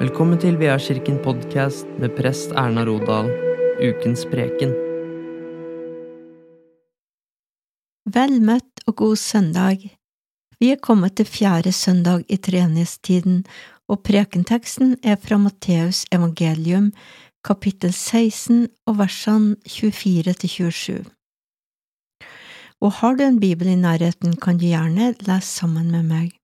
Velkommen til Veakirken podkast med prest Erna Rodal, ukens preken. Vel møtt og god søndag. Vi er kommet til fjerde søndag i treenighetstiden, og prekenteksten er fra Matteus evangelium, kapittel 16 og versene 24 til 27. Og har du en bibel i nærheten, kan du gjerne lese sammen med meg.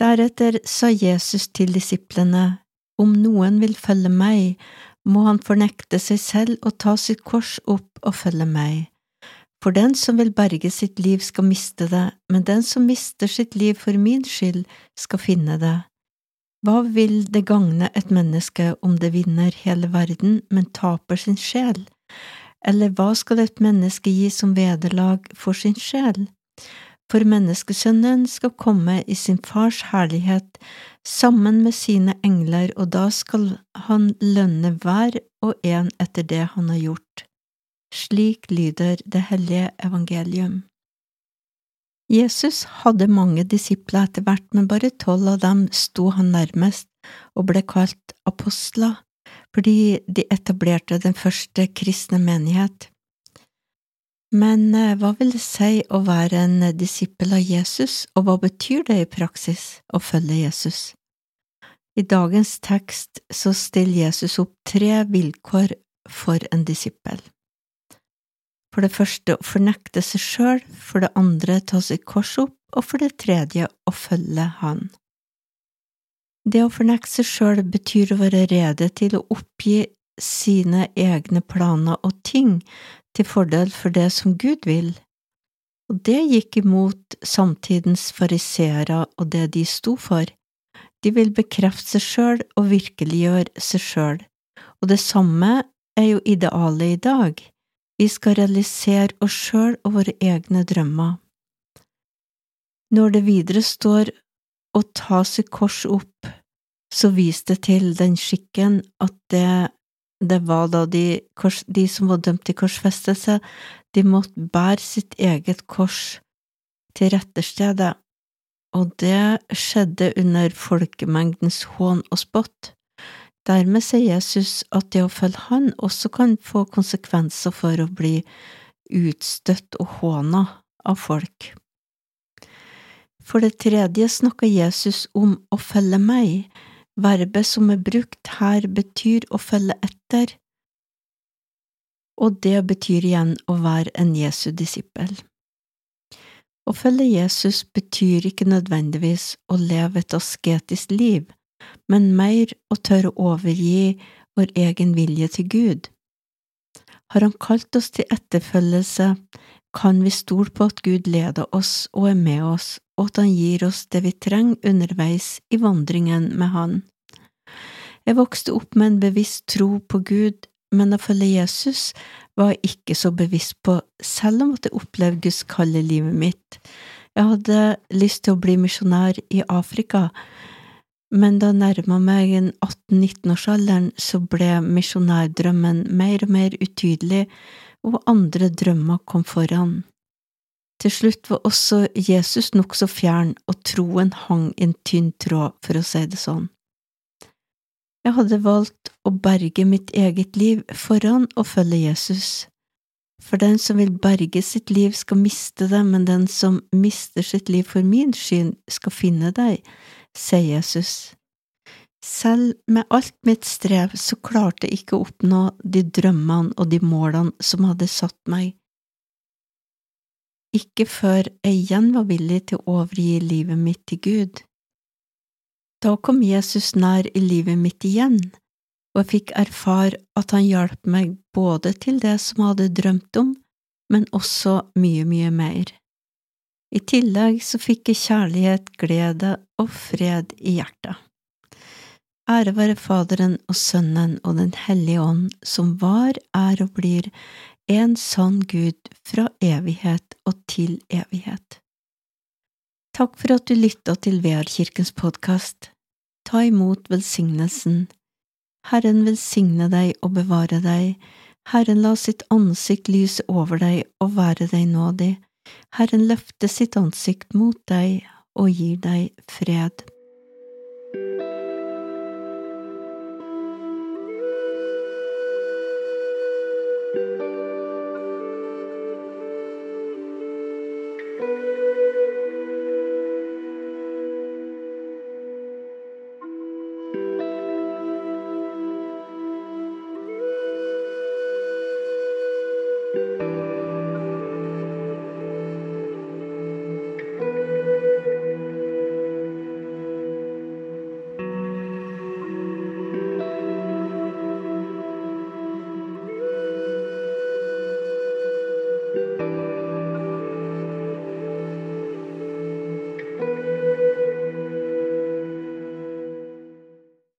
Deretter sa Jesus til disiplene, Om noen vil følge meg, må han fornekte seg selv og ta sitt kors opp og følge meg. For den som vil berge sitt liv, skal miste det, men den som mister sitt liv for min skyld, skal finne det. Hva vil det gagne et menneske om det vinner hele verden, men taper sin sjel? Eller hva skal et menneske gi som vederlag for sin sjel? For menneskesønnen skal komme i sin fars herlighet sammen med sine engler, og da skal han lønne hver og en etter det han har gjort. Slik lyder det hellige evangelium. Jesus hadde mange disipler etter hvert, men bare tolv av dem sto han nærmest og ble kalt apostler, fordi de etablerte den første kristne menighet. Men eh, hva vil det si å være en disippel av Jesus, og hva betyr det i praksis å følge Jesus? I dagens tekst så stiller Jesus opp tre vilkår for en disippel. For det første å fornekte seg sjøl, for det andre ta sitt kors opp, og for det tredje å følge Han. Det å fornekte seg sjøl betyr å være rede til å oppgi sine egne planer og ting til fordel for det som Gud vil, og det gikk imot samtidens fariseere og det de sto for. De vil bekrefte seg sjøl og virkeliggjøre seg sjøl, og det samme er jo idealet i dag. Vi skal realisere oss sjøl og våre egne drømmer. Når det videre står å ta sitt kors opp, så vis det til den skikken at det det var da de, de som var dømt til korsfestelse, de måtte bære sitt eget kors til retterstedet, og det skjedde under folkemengdens hån og spott. Dermed sier Jesus at det å følge Han også kan få konsekvenser for å bli utstøtt og håna av folk. For det tredje snakker Jesus om å følge meg, Verbet som er brukt her, betyr å følge etter, og det betyr igjen å være en Jesu disippel. Å følge Jesus betyr ikke nødvendigvis å leve et asketisk liv, men mer å tørre å overgi vår egen vilje til Gud. Har Han kalt oss til etterfølgelse, kan vi stole på at Gud leder oss og er med oss, og at Han gir oss det vi trenger underveis i vandringen med Han. Jeg vokste opp med en bevisst tro på Gud, men å følge Jesus var jeg ikke så bevisst på, selv om at jeg opplevde Guds kalde livet mitt. Jeg hadde lyst til å bli misjonær i Afrika, men da jeg nærma meg 18–19-årsalderen, så ble misjonærdrømmen mer og mer utydelig, og andre drømmer kom foran. Til slutt var også Jesus nokså fjern, og troen hang i en tynn tråd, for å si det sånn. Jeg hadde valgt å berge mitt eget liv foran å følge Jesus. For den som vil berge sitt liv, skal miste det, men den som mister sitt liv for min skyld, skal finne deg, sier Jesus. Selv med alt mitt strev så klarte jeg ikke å oppnå de drømmene og de målene som hadde satt meg. Ikke før jeg igjen var villig til å overgi livet mitt til Gud. Da kom Jesus nær i livet mitt igjen, og jeg fikk erfare at han hjalp meg både til det som jeg hadde drømt om, men også mye, mye mer. I tillegg så fikk jeg kjærlighet, glede og fred i hjertet. Ære være Faderen og Sønnen og Den hellige ånd, som var, er og blir en sann Gud fra evighet og til evighet. Takk for at du lytta til Vearkirkens podkast. Ta imot velsignelsen. Herren velsigne deg og bevare deg. Herren la sitt ansikt lyse over deg og være deg nådig. Herren løfte sitt ansikt mot deg og gir deg fred.